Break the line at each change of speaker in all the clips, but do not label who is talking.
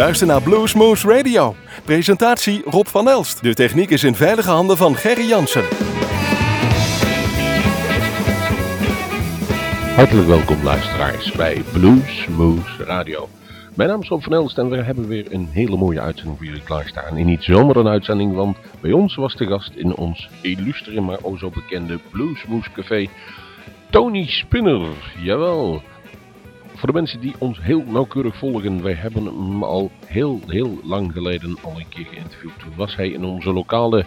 luistert naar Bluesmoose Radio. Presentatie Rob van Elst. De techniek is in veilige handen van Gerry Jansen.
Hartelijk welkom luisteraars bij Bluesmoose Radio. Mijn naam is Rob van Elst en we hebben weer een hele mooie uitzending voor jullie klaarstaan. En niet zomaar een uitzending, want bij ons was de gast in ons illustere maar o zo bekende Bluesmoose Café Tony Spinner. Jawel, voor de mensen die ons heel nauwkeurig volgen, wij hebben hem al heel, heel lang geleden al een keer geïnterviewd. Was hij in onze lokale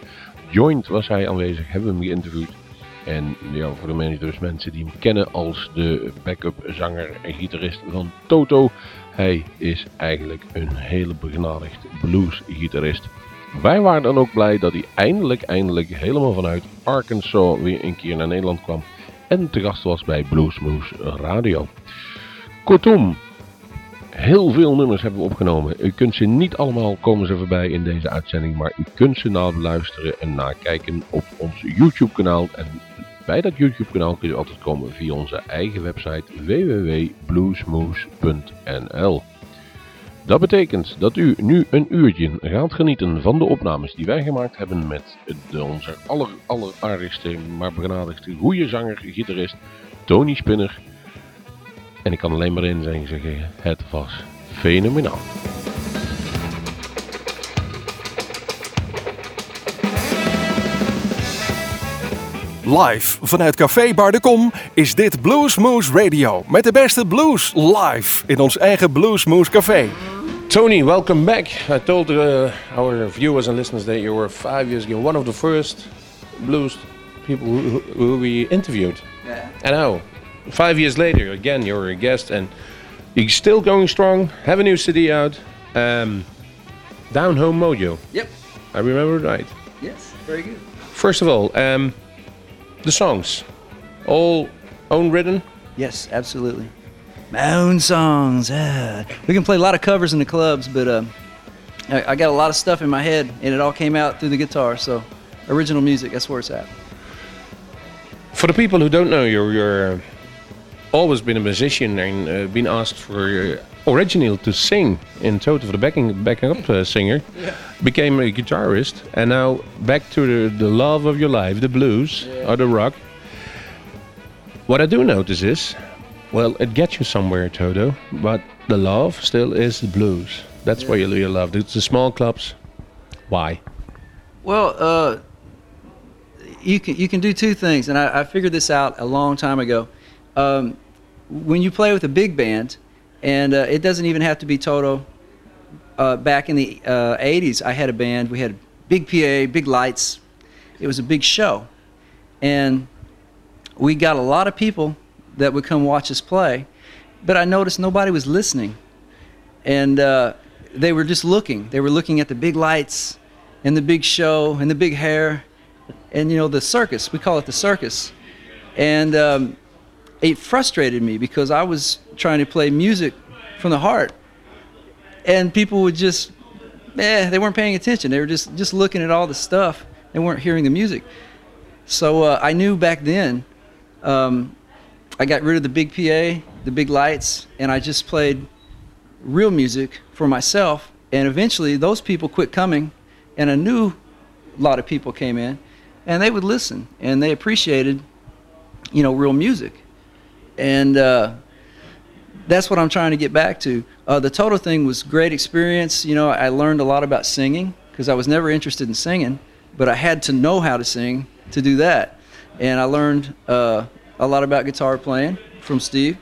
joint was hij aanwezig, hebben we hem geïnterviewd. En ja, voor de mensen, dus mensen die hem kennen als de backup zanger en gitarist van Toto. Hij is eigenlijk een hele begenadigd bluesgitarist. Wij waren dan ook blij dat hij eindelijk, eindelijk helemaal vanuit Arkansas weer een keer naar Nederland kwam. En te gast was bij Bluesmoose Radio. Kortom, heel veel nummers hebben we opgenomen. U kunt ze niet allemaal komen ze voorbij in deze uitzending, maar u kunt ze nabeluisteren en nakijken op ons YouTube kanaal. En bij dat YouTube kanaal kun je altijd komen via onze eigen website www.bluesmoose.nl Dat betekent dat u nu een uurtje gaat genieten van de opnames die wij gemaakt hebben met de, onze aller, maar begenadigste goede zanger, gitarist Tony Spinner en ik kan alleen maar in zijn zeggen, het was fenomenaal.
Live vanuit Café Bar de Kom is dit Bluesmoose Radio. Met de beste blues live in ons eigen Bluesmoose Café.
Tony, welcome back. I told uh, our viewers and listeners that you were five years ago one of the first blues people who, who we interviewed.
Yeah.
I know. Five years later, again, you're a guest and you're still going strong. Have a new CD out. Um, Down Home Mojo.
Yep.
I remember it right.
Yes. Very good.
First of all, um, the songs, all own written.
Yes, absolutely. My own songs. Ah. We can play a lot of covers in the clubs, but uh, I, I got a lot of stuff in my head, and it all came out through the guitar. So, original music. That's where it's at.
For the people who don't know you, you're always been a musician and uh, been asked for uh, originally to sing in Toto for the backing backing up uh, singer. Yeah. Became a guitarist and now back to the, the love of your life, the blues yeah. or the rock. What I do notice is, well, it gets you somewhere, Toto, but the love still is the blues. That's yeah. why you, you love. It's the small clubs. Why?
Well, uh, you can you can do two things, and I, I figured this out a long time ago. Um, when you play with a big band, and uh, it doesn't even have to be Toto. Uh, back in the uh, 80s, I had a band. We had big PA, big lights. It was a big show. And we got a lot of people that would come watch us play, but I noticed nobody was listening. And uh, they were just looking. They were looking at the big lights and the big show and the big hair and, you know, the circus. We call it the circus. And um, it frustrated me because I was trying to play music from the heart, and people would just, eh, they weren't paying attention. They were just just looking at all the stuff. They weren't hearing the music. So uh, I knew back then. Um, I got rid of the big PA, the big lights, and I just played real music for myself. And eventually, those people quit coming, and a new lot of people came in, and they would listen, and they appreciated, you know, real music and uh, that's what I'm trying to get back to. Uh, the Toto thing was great experience. You know, I learned a lot about singing because I was never interested in singing, but I had to know how to sing to do that. And I learned uh, a lot about guitar playing from Steve,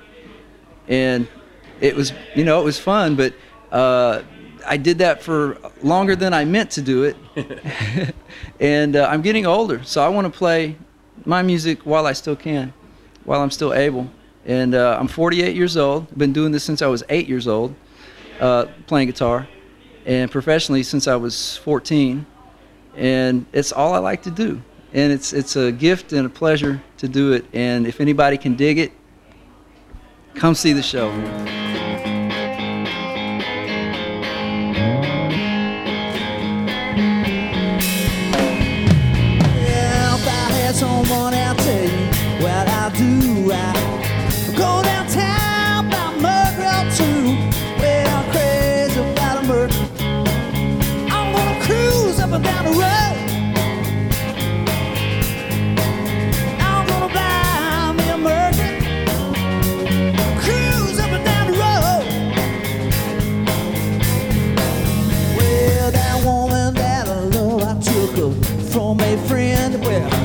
and it was, you know, it was fun. But uh, I did that for longer than I meant to do it, and uh, I'm getting older, so I want to play my music while I still can, while I'm still able and uh, I'm 48 years old. I've been doing this since I was eight years old, uh, playing guitar, and professionally since I was 14. And it's all I like to do, and it's it's a gift and a pleasure to do it. And if anybody can dig it, come see the show.
From a friend. Well,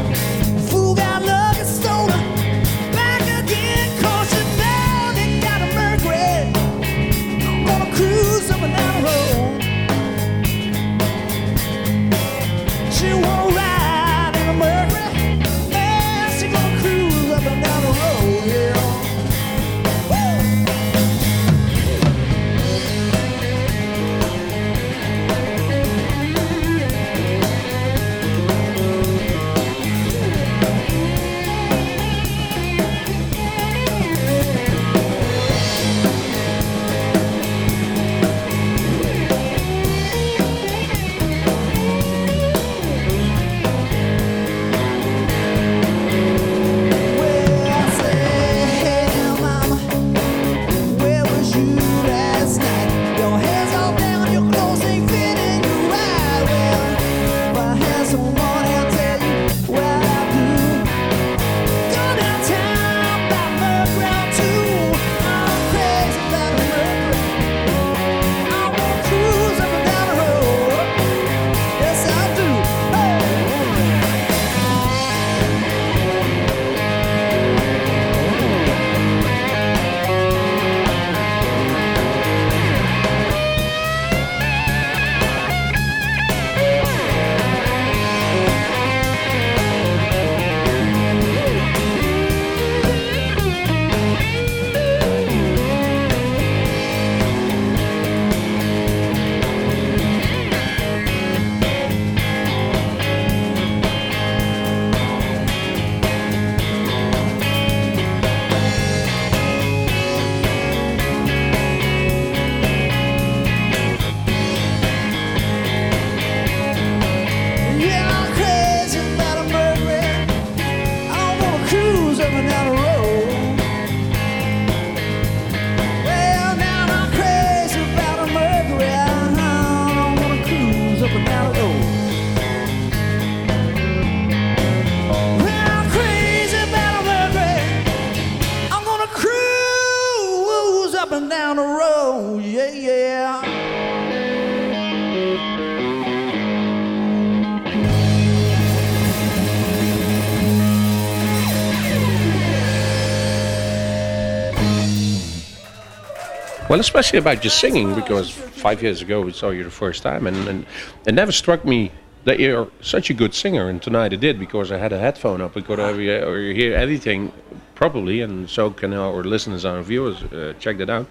especially about your singing, because five years ago we saw you the first time, and, and it never struck me that you're such a good singer. And tonight it did because I had a headphone up. We could or you hear everything properly, and so can our listeners, our viewers, uh, check that out.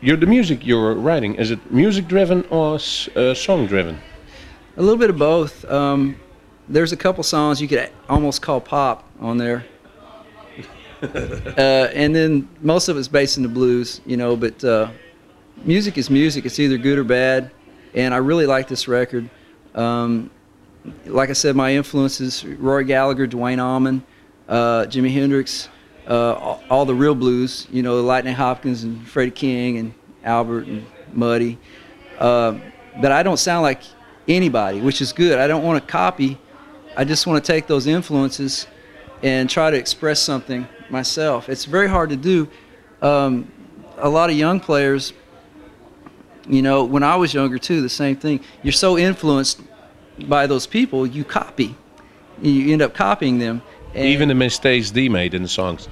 You're the music you're writing. Is it music driven or uh, song driven?
A little bit of both. Um, there's a couple songs you could almost call pop on there. uh, and then most of it's based in the blues, you know, but uh, music is music. It's either good or bad. And I really like this record. Um, like I said, my influences Rory Gallagher, Duane Allman, uh, Jimi Hendrix, uh, all, all the real blues, you know, Lightning Hopkins and Freddie King and Albert and Muddy. Uh, but I don't sound like anybody, which is good. I don't want to copy. I just want to take those influences and try to express something myself. It's very hard to do. Um, a lot of young players, you know, when I was younger too, the same thing. You're so influenced by those people, you copy. You end up copying them. And
Even the mistakes they made in the songs.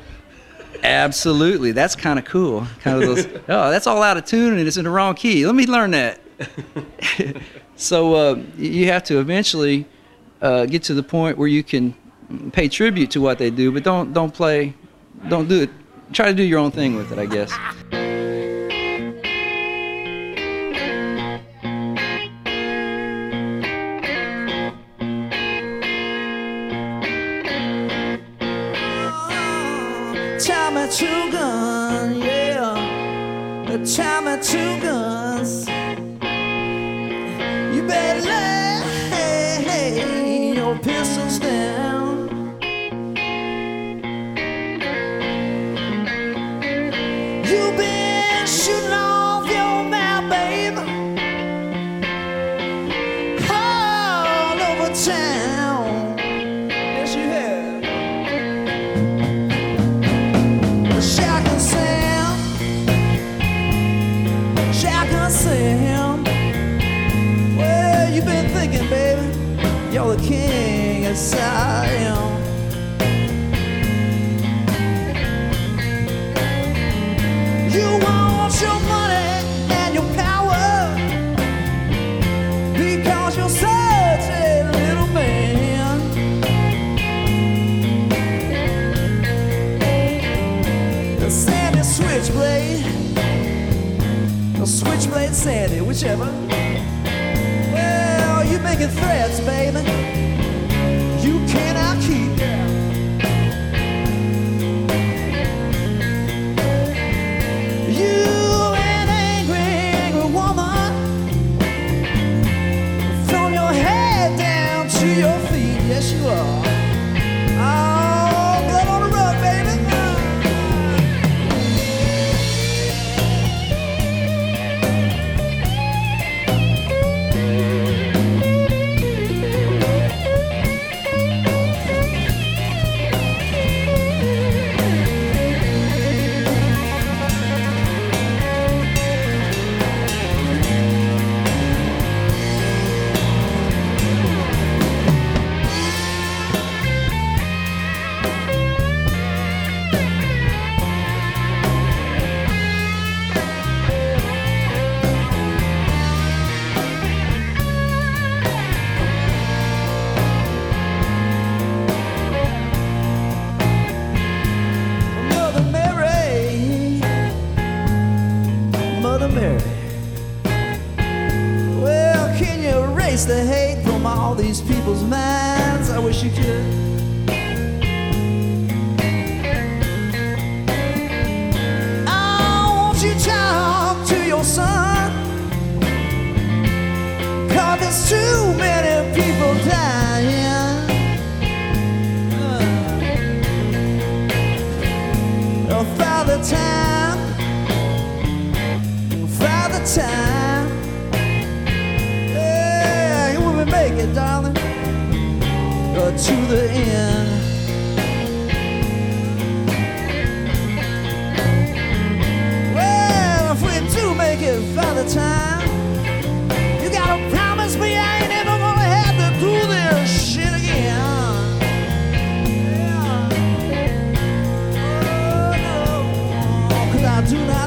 absolutely, that's kind of cool. Kind of those. oh, that's all out of tune and it's in the wrong key. Let me learn that. so uh, you have to eventually uh, get to the point where you can pay tribute to what they do, but don't don't play, don't do it. Try to do your own thing with it, I guess.
Sandy, whichever. Well, you're making threats,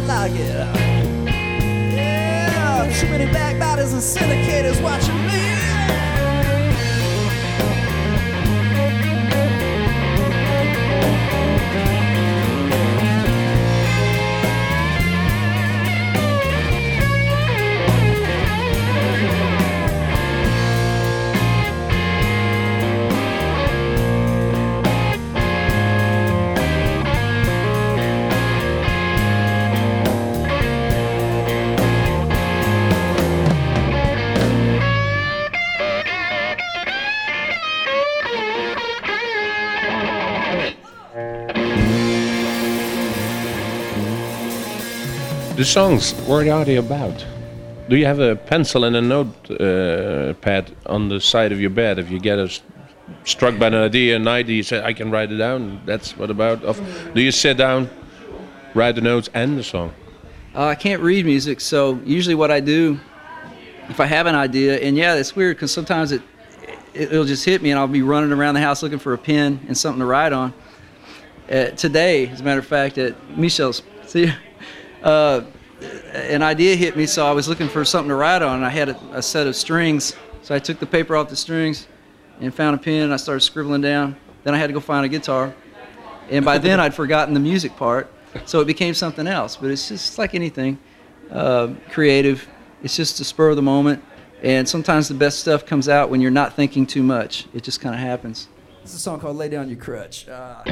like it. Yeah, too many backbiters and syndicators watching me.
Songs, what are they about? Do you have a pencil and a notepad uh, pad on the side of your bed? If you get a, s- struck by an idea at night, you say, I can write it down. That's what about. Of, do you sit down, write the notes and the song?
Uh, I can't read music, so usually what I do, if I have an idea, and yeah, it's weird because sometimes it, it it'll just hit me, and I'll be running around the house looking for a pen and something to write on. Uh, today, as a matter of fact, at Michel's, see, uh, an idea hit me, so I was looking for something to write on, I had a, a set of strings, so I took the paper off the strings and found a pen, and I started scribbling down. Then I had to go find a guitar, and by then I'd forgotten the music part, so it became something else. But it's just like anything, uh, creative. It's just a spur of the moment, and sometimes the best stuff comes out when you're not thinking too much. It just kind of happens. It's a song called "Lay Down Your Crutch." Uh,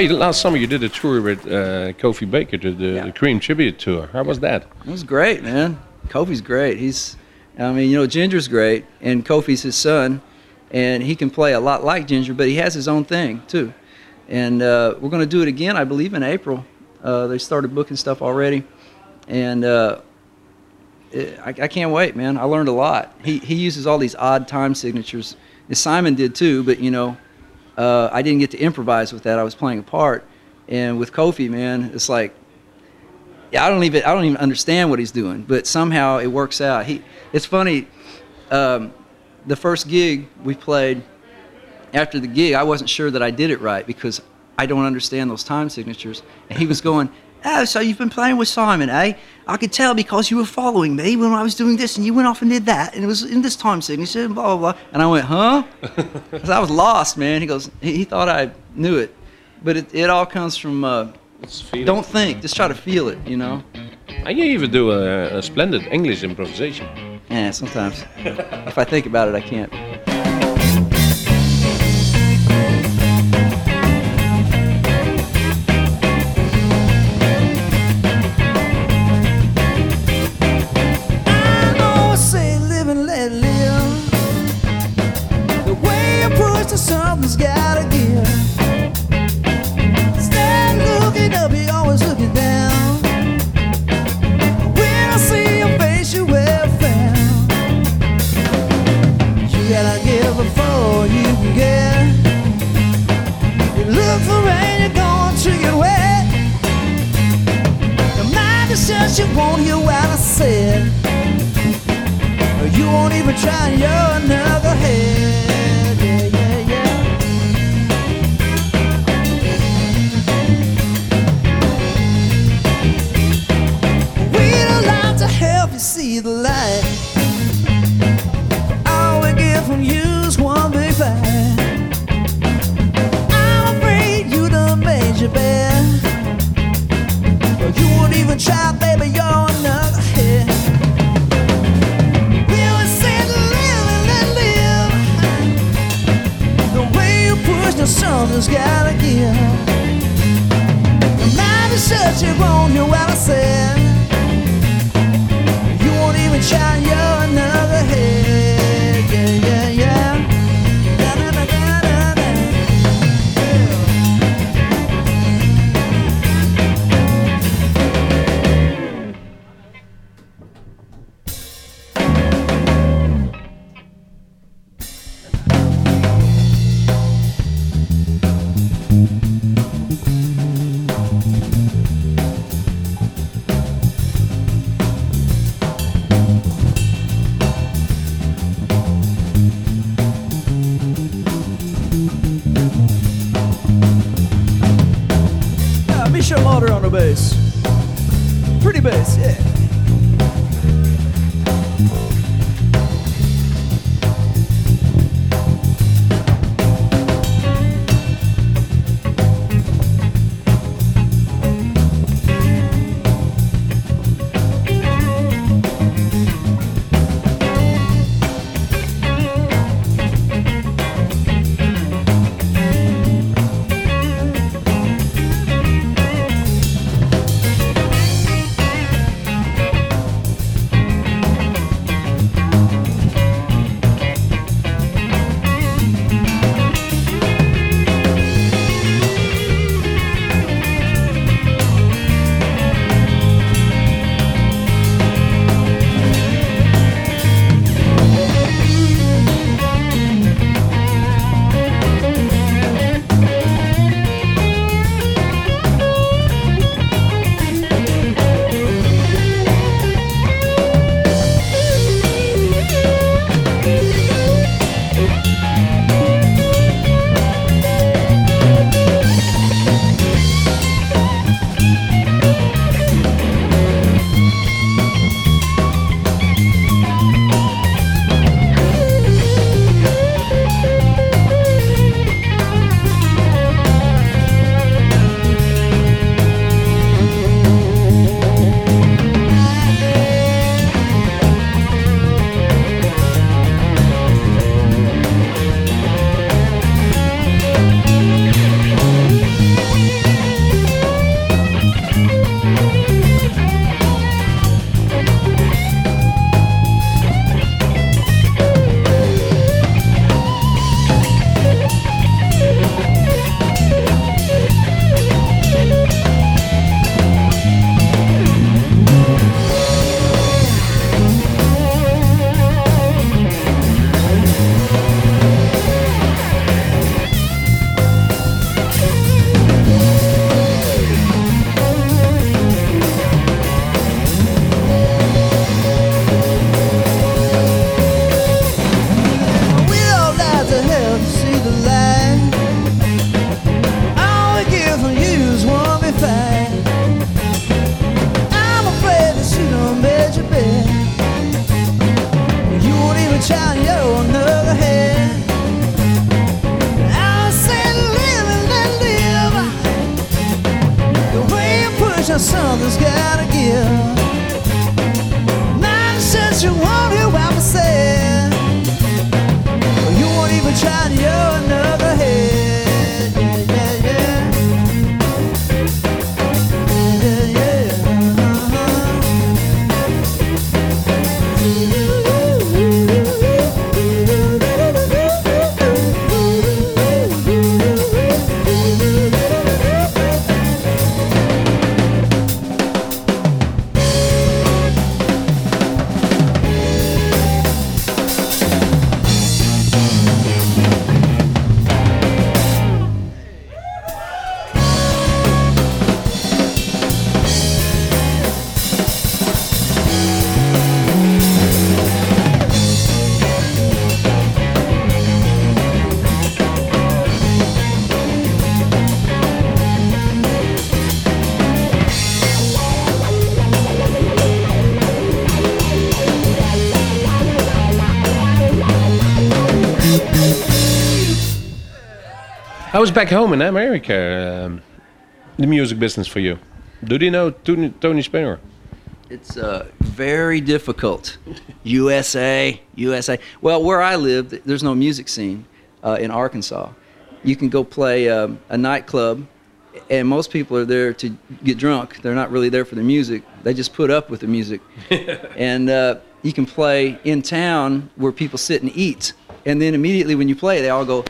Hey, last summer you did a tour with uh, Kofi Baker, the, the,
Yeah.
the Cream tribute tour. How was that?
It was great, man. Kofi's great. He's, I mean, you know, Ginger's great, and Kofi's his son, and he can play a lot like Ginger, but he has his own thing too. And uh, we're going to do it again, I believe, in April. Uh, they started booking stuff already, and uh, it, I, I can't wait, man. I learned a lot. He he uses all these odd time signatures. Simon did too, but you know, uh, I didn't get to improvise with that. I was playing a part, and with Kofi, man, it's like I don't even I don't even understand what he's doing, but somehow it works out. He, it's funny. Um, the first gig we played, after the gig, I wasn't sure that I did it right because I don't understand those time signatures. And he was going, "Oh, so you've been playing with Simon, eh? I could tell because you were following me when I was doing this, and you went off and did that, and it was in this time signature, and blah blah blah." And I went, "Huh?" 'Cause I was lost, man. He goes, he, he thought I knew it, but it, it all comes from. Uh, don't think, just try to feel it, you know.
And you even do a, a splendid English improvisation.
Yeah, sometimes. if I think about it, I can't.
How is back home in America? Um, the music business for you? Do they know Tony, Tony Spinner?
It's uh, very difficult. USA, USA. Well, where I live, there's no music scene uh, in Arkansas. You can go play um, a nightclub, and most people are there to get drunk. They're not really there for the music. They just put up with the music. and uh, you can play in town where people sit and eat, and then immediately when you play, they all go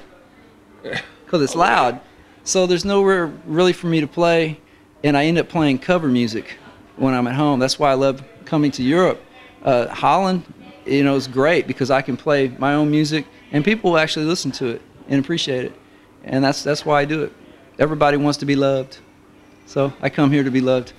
because it's loud. So there's nowhere really for me to play, and I end up playing cover music when I'm at home. That's why I love coming to Europe. Uh, Holland, you know, is great because I can play my own music, and people will actually listen to it and appreciate it, and that's that's why I do it. Everybody wants to be loved, so I come here to be loved.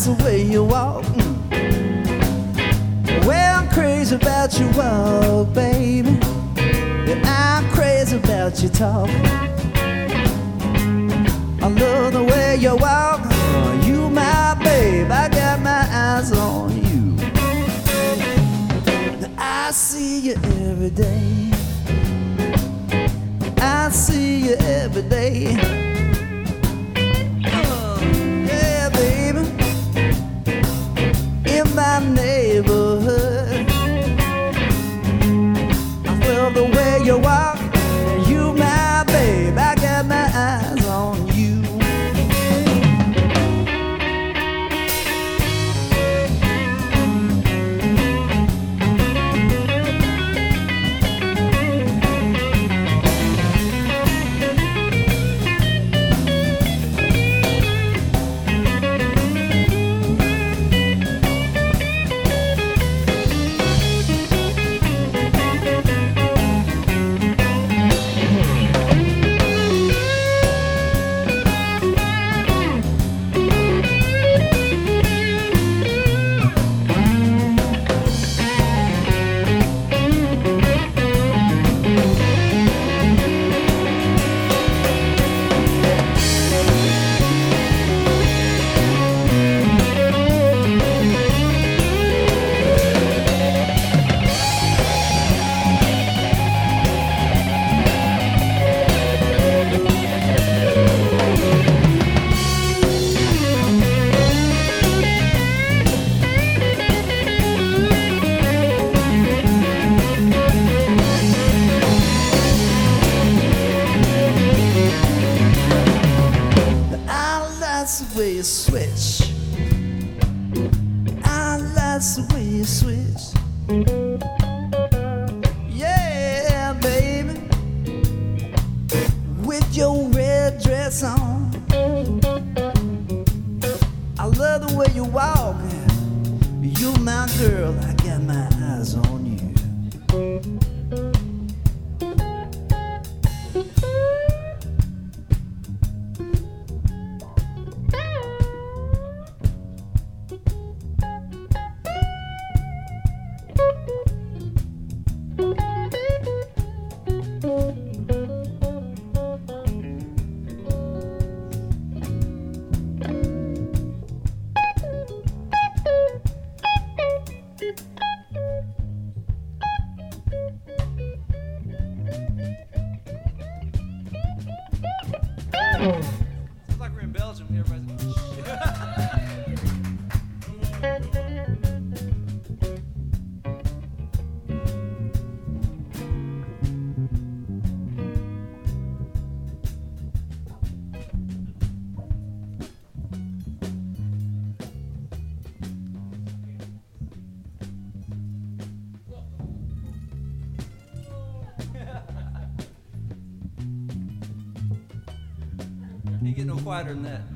Like the way you walk. Well, I'm crazy about your walk, baby. And I'm crazy about your talk. I love the way you walk. You, my babe, I got my eyes on you. I see you every day. I see you every day. Neighborhood. I love the way you walk.
Than that.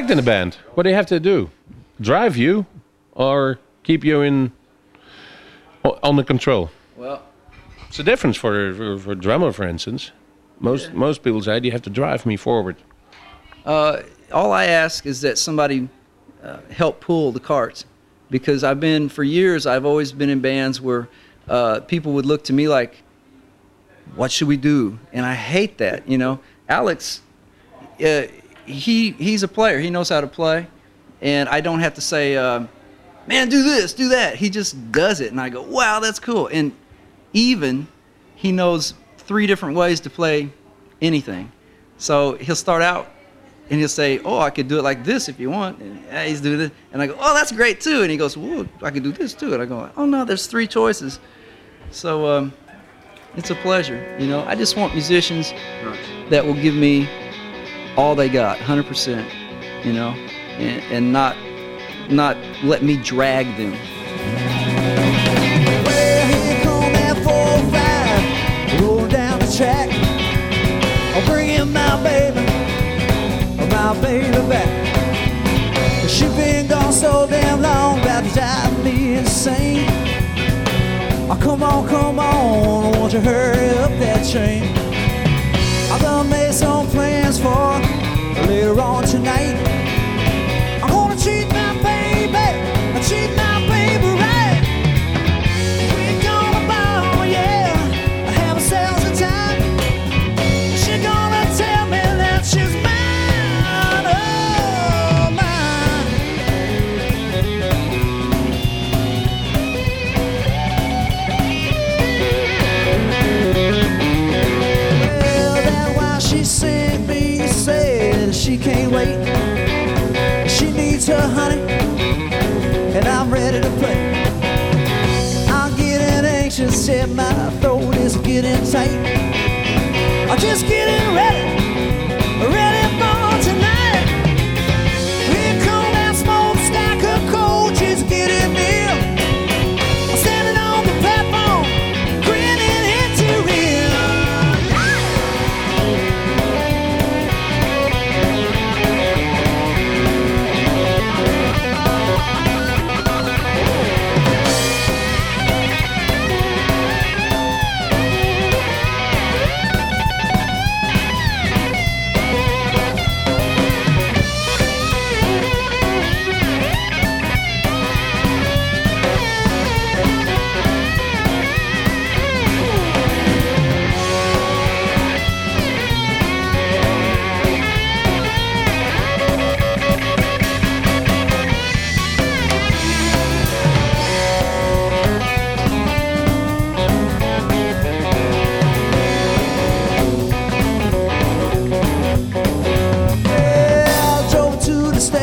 What do you expect in a band? What do you have to do? Drive you or keep you in on the control?
Well,
It's a difference for for, for drummer, for instance. Most most people say you have to drive me forward.
Uh, all I ask is that somebody uh, help pull the carts because I've been for years. I've always been in bands where uh, people would look to me like, "What should we do?" And I hate that. You know, Alex, uh, he he's a player. He knows how to play, and I don't have to say, uh, "Man, do this, do that." He just does it, and I go, "Wow, that's cool." And even he knows three different ways to play anything. So he'll start out and he'll say, "Oh, I could do it like this if you want." And yeah, he's doing this, and I go, "Oh, that's great too." And he goes, "Whoa, I could do this too." And I go, "Oh no, there's three choices." So um, it's a pleasure, you know. I just want musicians that will give me all they got, 100%, you know, and, and not not let me drag them.
Well, here come that 405, roll down the track. I'll bring in my baby, my baby back. She been gone so damn long, about to drive me insane. Oh, come on, come on, won't you hurry up that train? Later on tonight.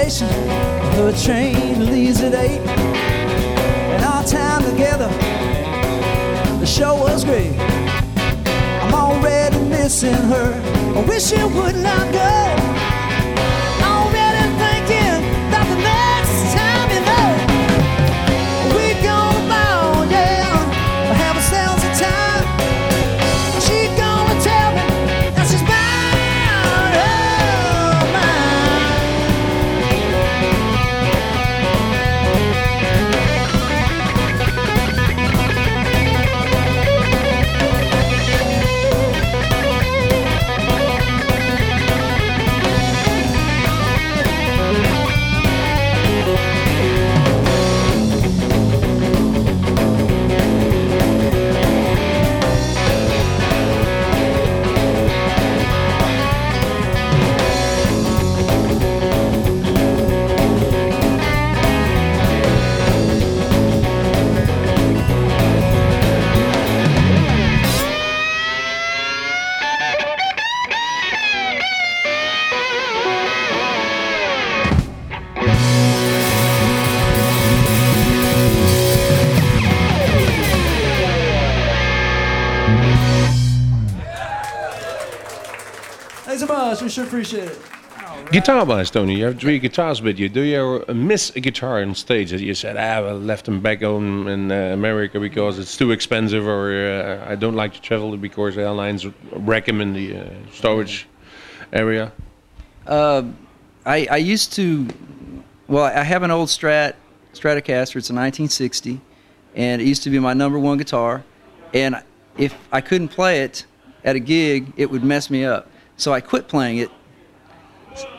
Station. Her train leaves at eight. And our time together, the show was great. I'm already missing her. I wish it would not go. Much. We sure appreciate it.
Guitar-wise, Tony, you have three guitars with you. Do you uh, miss a guitar on stage? That you said, ah, I left them back home in uh, America because it's too expensive, or uh, I don't like to travel because airlines wreck them in the uh, storage area.
Uh, I, I used to, well, I have an old Strat, Stratocaster. It's a 1960, and it used to be my number one guitar. And if I couldn't play it at a gig, it would mess me up. So I quit playing it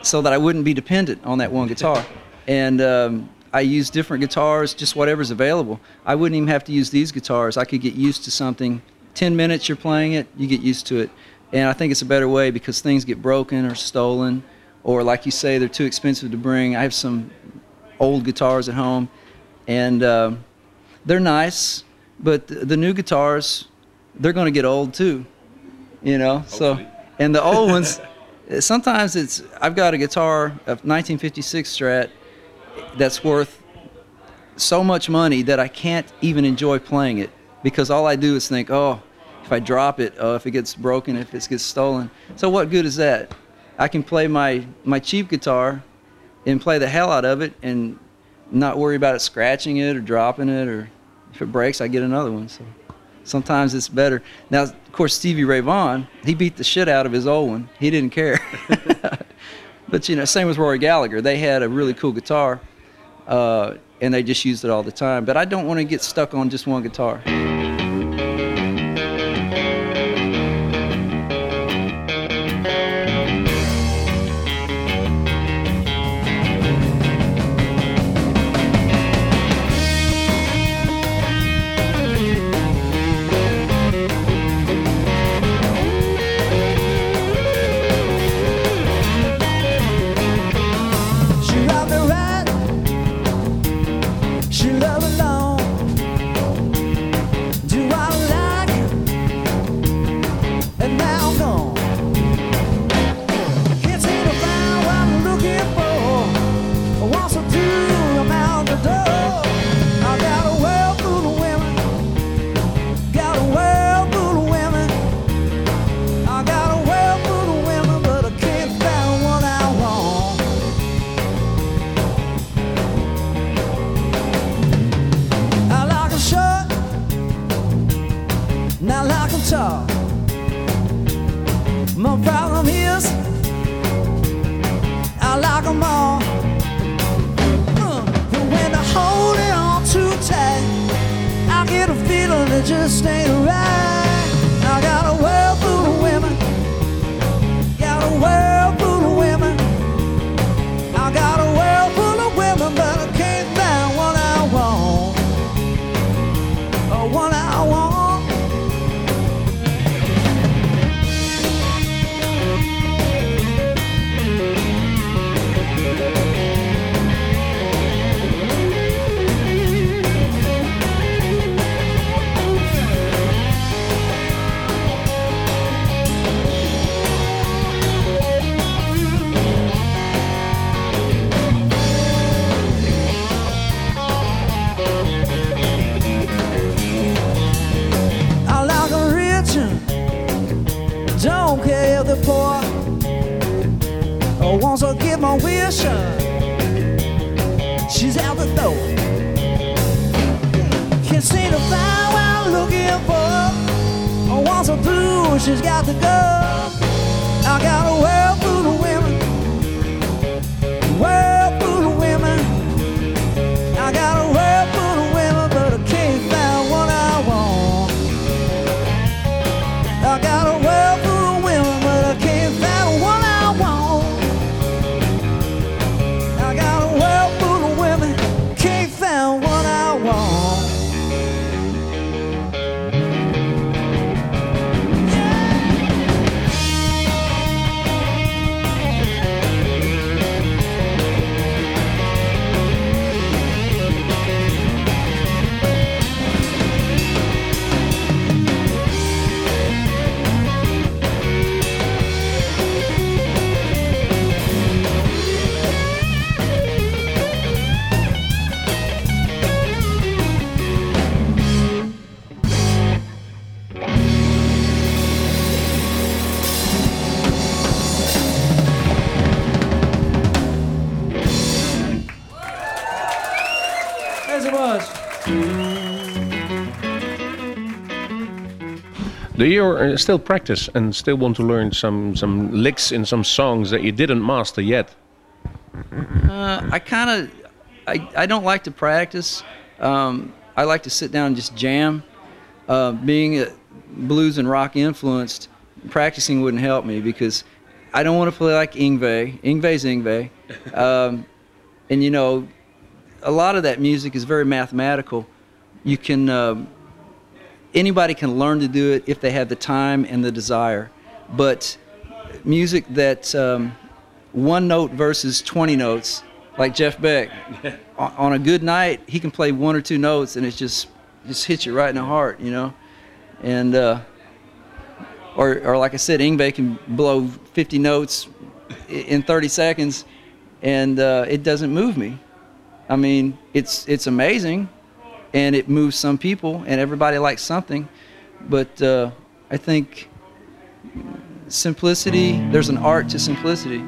so that I wouldn't be dependent on that one guitar. And um, I use different guitars, just whatever's available. I wouldn't even have to use these guitars. I could get used to something. 10 minutes you're playing it, you get used to it. And I think it's a better way because things get broken or stolen, or like you say, they're too expensive to bring. I have some old guitars at home, and um they're nice, but the, the new guitars, they're going to get old too, you know. So, and the old ones, sometimes it's. I've got a guitar, a 1956 Strat, that's worth so much money that I can't even enjoy playing it because all I do is think, oh, if I drop it, oh, if it gets broken, if it gets stolen. So what good is that? I can play my my cheap guitar and play the hell out of it and not worry about it scratching it or dropping it or if it breaks, I get another one. So sometimes it's better. Now, of course, Stevie Ray Vaughan, he beat the shit out of his old one. He didn't care. but you know, same with Rory Gallagher. They had a really cool guitar, uh, and they just used it all the time. But I don't want to get stuck on just one guitar.
You uh, still practice and still want to learn some, some licks in some songs that you didn't master yet?
Uh, I kind of, I, I don't like to practice. Um, I like to sit down and just jam. Uh, being a blues and rock influenced, practicing wouldn't help me because I don't want to play like Yngwie. Yngwie's Yngwie. Um, and you know, a lot of that music is very mathematical. You can, um, anybody can learn to do it if they have the time and the desire. But music that um, one note versus 20 notes, like Jeff Beck, on, on a good night, he can play one or two notes and it just just hits you right in the heart, you know. And uh, or or like I said, Yngwie can blow 50 notes in 30 seconds, and uh, it doesn't move me. I mean, it's it's amazing, and it moves some people, and everybody likes something. But uh, I think simplicity. There's an art to simplicity.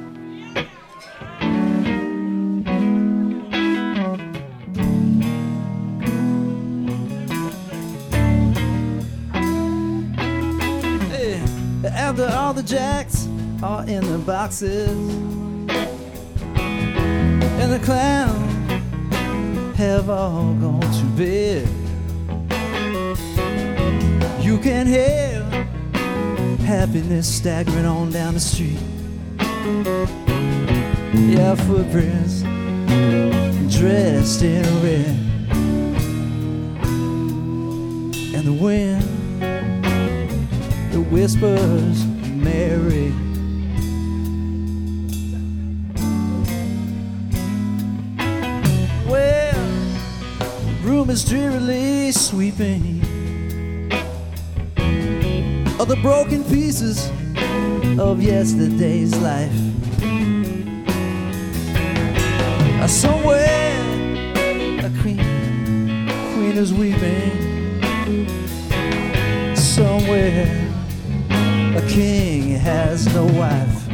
Hey, after all the jacks are in the boxes, and the clowns have all gone to bed, you can hear happiness staggering on down the street. Yeah, footprints dressed in red, and the wind that whispers Mary. Room is drearily sweeping of the broken pieces of yesterday's life. Somewhere a queen, queen is weeping. Somewhere a king has no wife.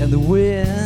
And the wind,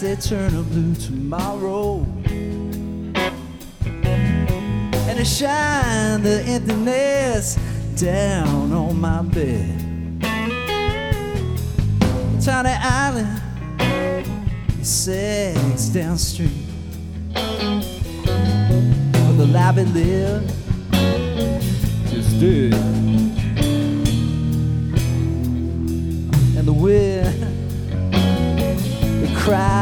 they turn a blue tomorrow. And they shine the emptiness down on my bed. Tiny island it sags downstream. Where the life it lived do it. And the wind it cries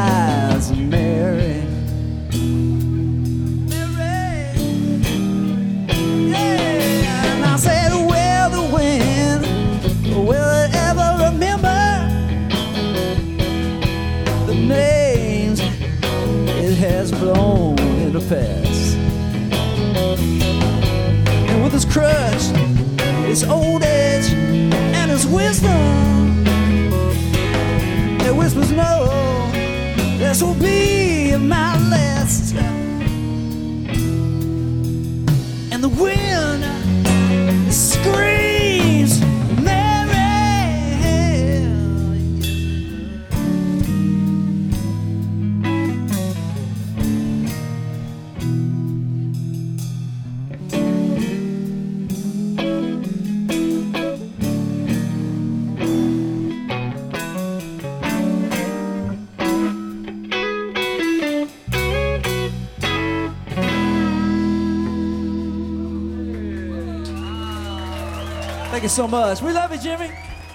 you so much. We love you, Jimmy.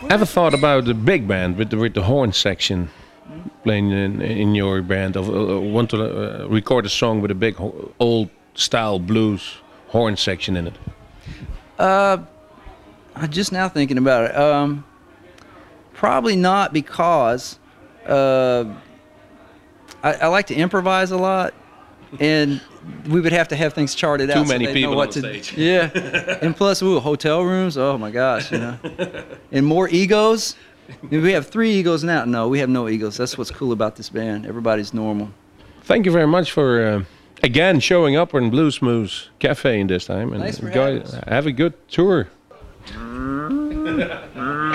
Ever thought about the big band with the with the horn section playing in in your band? Of uh, want to uh, record a song with a big old style blues horn section in it?
I'm just now thinking about it. Um, probably not because uh, I, I like to improvise a lot, and we would have to have things charted out.
Too
so
many
they'd know
people
what
on
to-
stage.
Yeah, and plus, ooh, hotel rooms. Oh my gosh, you know, and more egos. I mean, we have three egos now. No, we have no egos. That's what's cool about this band. Everybody's normal.
Thank you very much for uh, again showing up in Bluesmoose Cafe in this time, and
Thanks for
enjoy-
us.
have a good tour.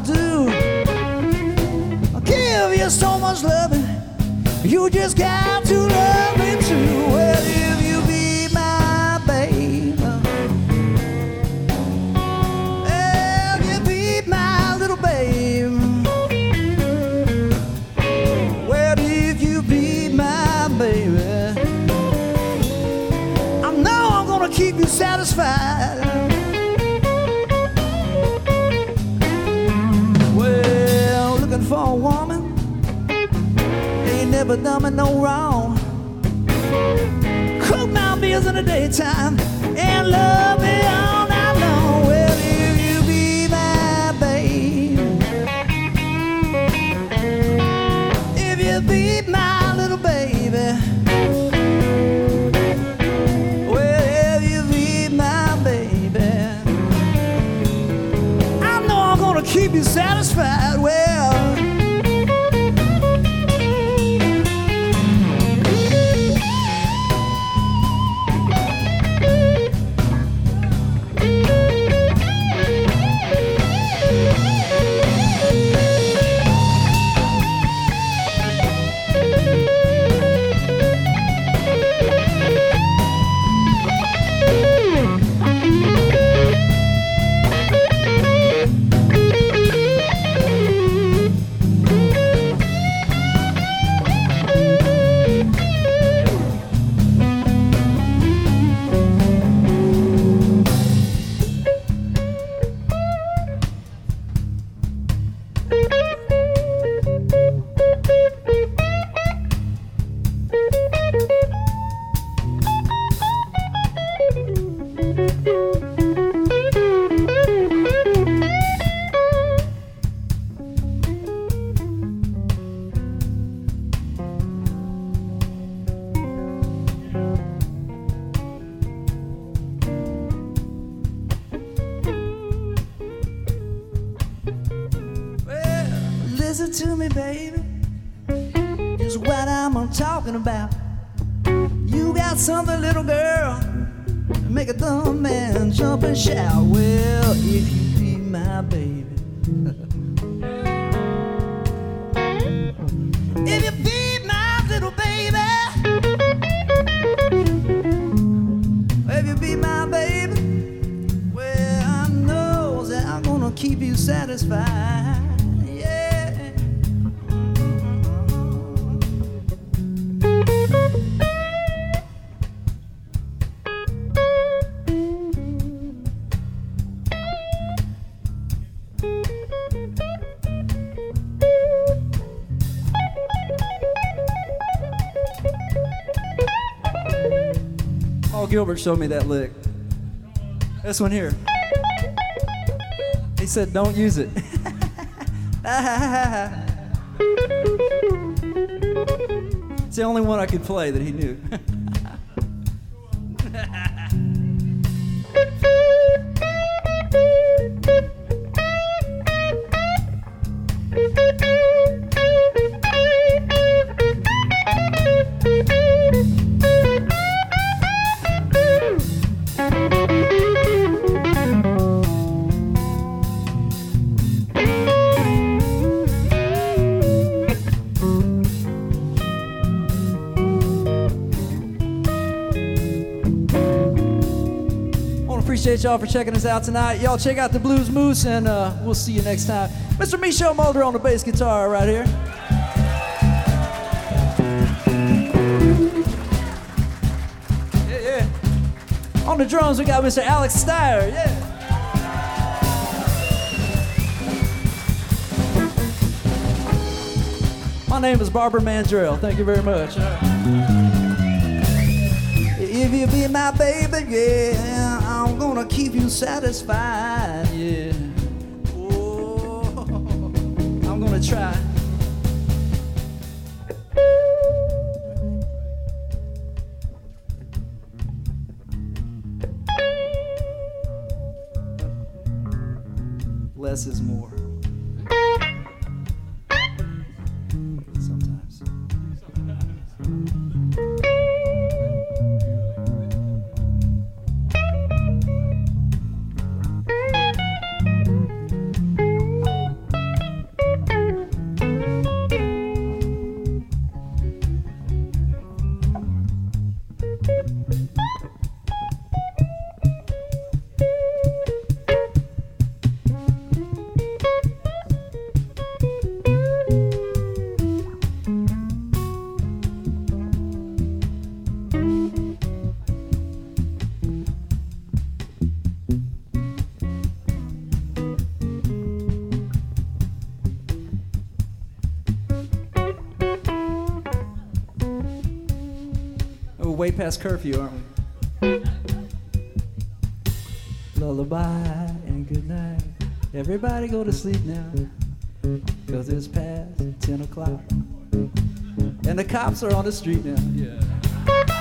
gonna do. I'll give you so much loving, you just got to love me too. Well, if you be my baby, if you be my little baby, well, if you be my baby. I know I'm gonna keep you satisfied. Never done me no wrong. Cook my meals in the daytime and love me all night long. Well, if you be my babe, if you be my little baby. Well, if you be my baby, I know I'm gonna keep you satisfied. Well, to me, baby. Is what I'm talking about. You got something, little girl, make a dumb man jump and shout. Well, if you be my baby. If you be my little baby, if you be my baby, well, I know that I'm gonna keep you satisfied. Showed me that lick. This one here. He said, don't use it. it's the only one I could play that he knew. y'all for checking us out tonight. Y'all check out the Blues Moose, and uh, we'll see you next time. Mr. Michelle Mulder on the bass guitar right here. Yeah, yeah. On the drums, we got Mr. Alex Steyer. Yeah. My name is Barbara Mandrell. Thank you very much. If you be my baby, yeah, Gonna you satisfied, yeah. Oh, I'm gonna try. Less is more. Past curfew, aren't we? Lullaby and good night. Everybody go to sleep now. Cause it's past 10 o'clock. And the cops are on the street now. Yeah.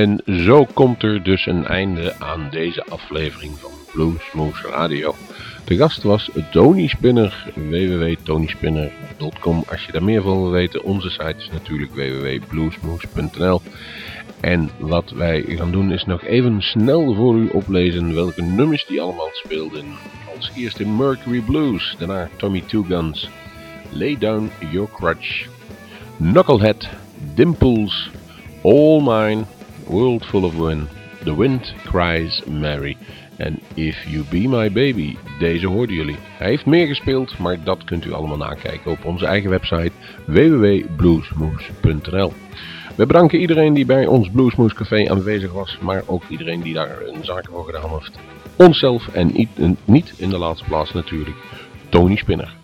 En zo komt er dus een einde aan deze aflevering van Bluesmoose Radio. Te gast was Tony Spinner, www.tonyspinner.com. Als je daar meer van wil weten, onze site is natuurlijk www.bluesmoose.nl. En wat wij gaan doen is nog even snel voor u oplezen welke nummers die allemaal speelden. Als eerste Mercury Blues, daarna Tommy Two Guns, Lay Down Your Crutch, Knucklehead, Dimples, All Mine, World Full of Wind, The Wind Cries Mary en If You Be My Baby. Deze hoorden jullie. Hij heeft meer gespeeld, maar dat kunt u allemaal nakijken op onze eigen website www.bluesmoose.nl. We bedanken iedereen die bij ons Bluesmoose Café aanwezig was, maar ook iedereen die daar een zaak voor gedaan heeft. Onszelf en niet, in de laatste plaats natuurlijk Tony Spinner.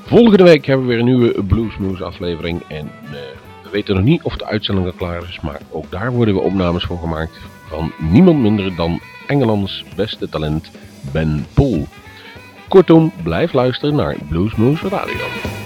Volgende week hebben we weer een nieuwe Bluesmoose aflevering en uh, we weten nog niet of de uitzending al klaar is, maar ook daar worden we opnames voor gemaakt van niemand minder dan Engelands beste talent Ben Poel. Kortom, blijf luisteren naar Bluesmoose Radio.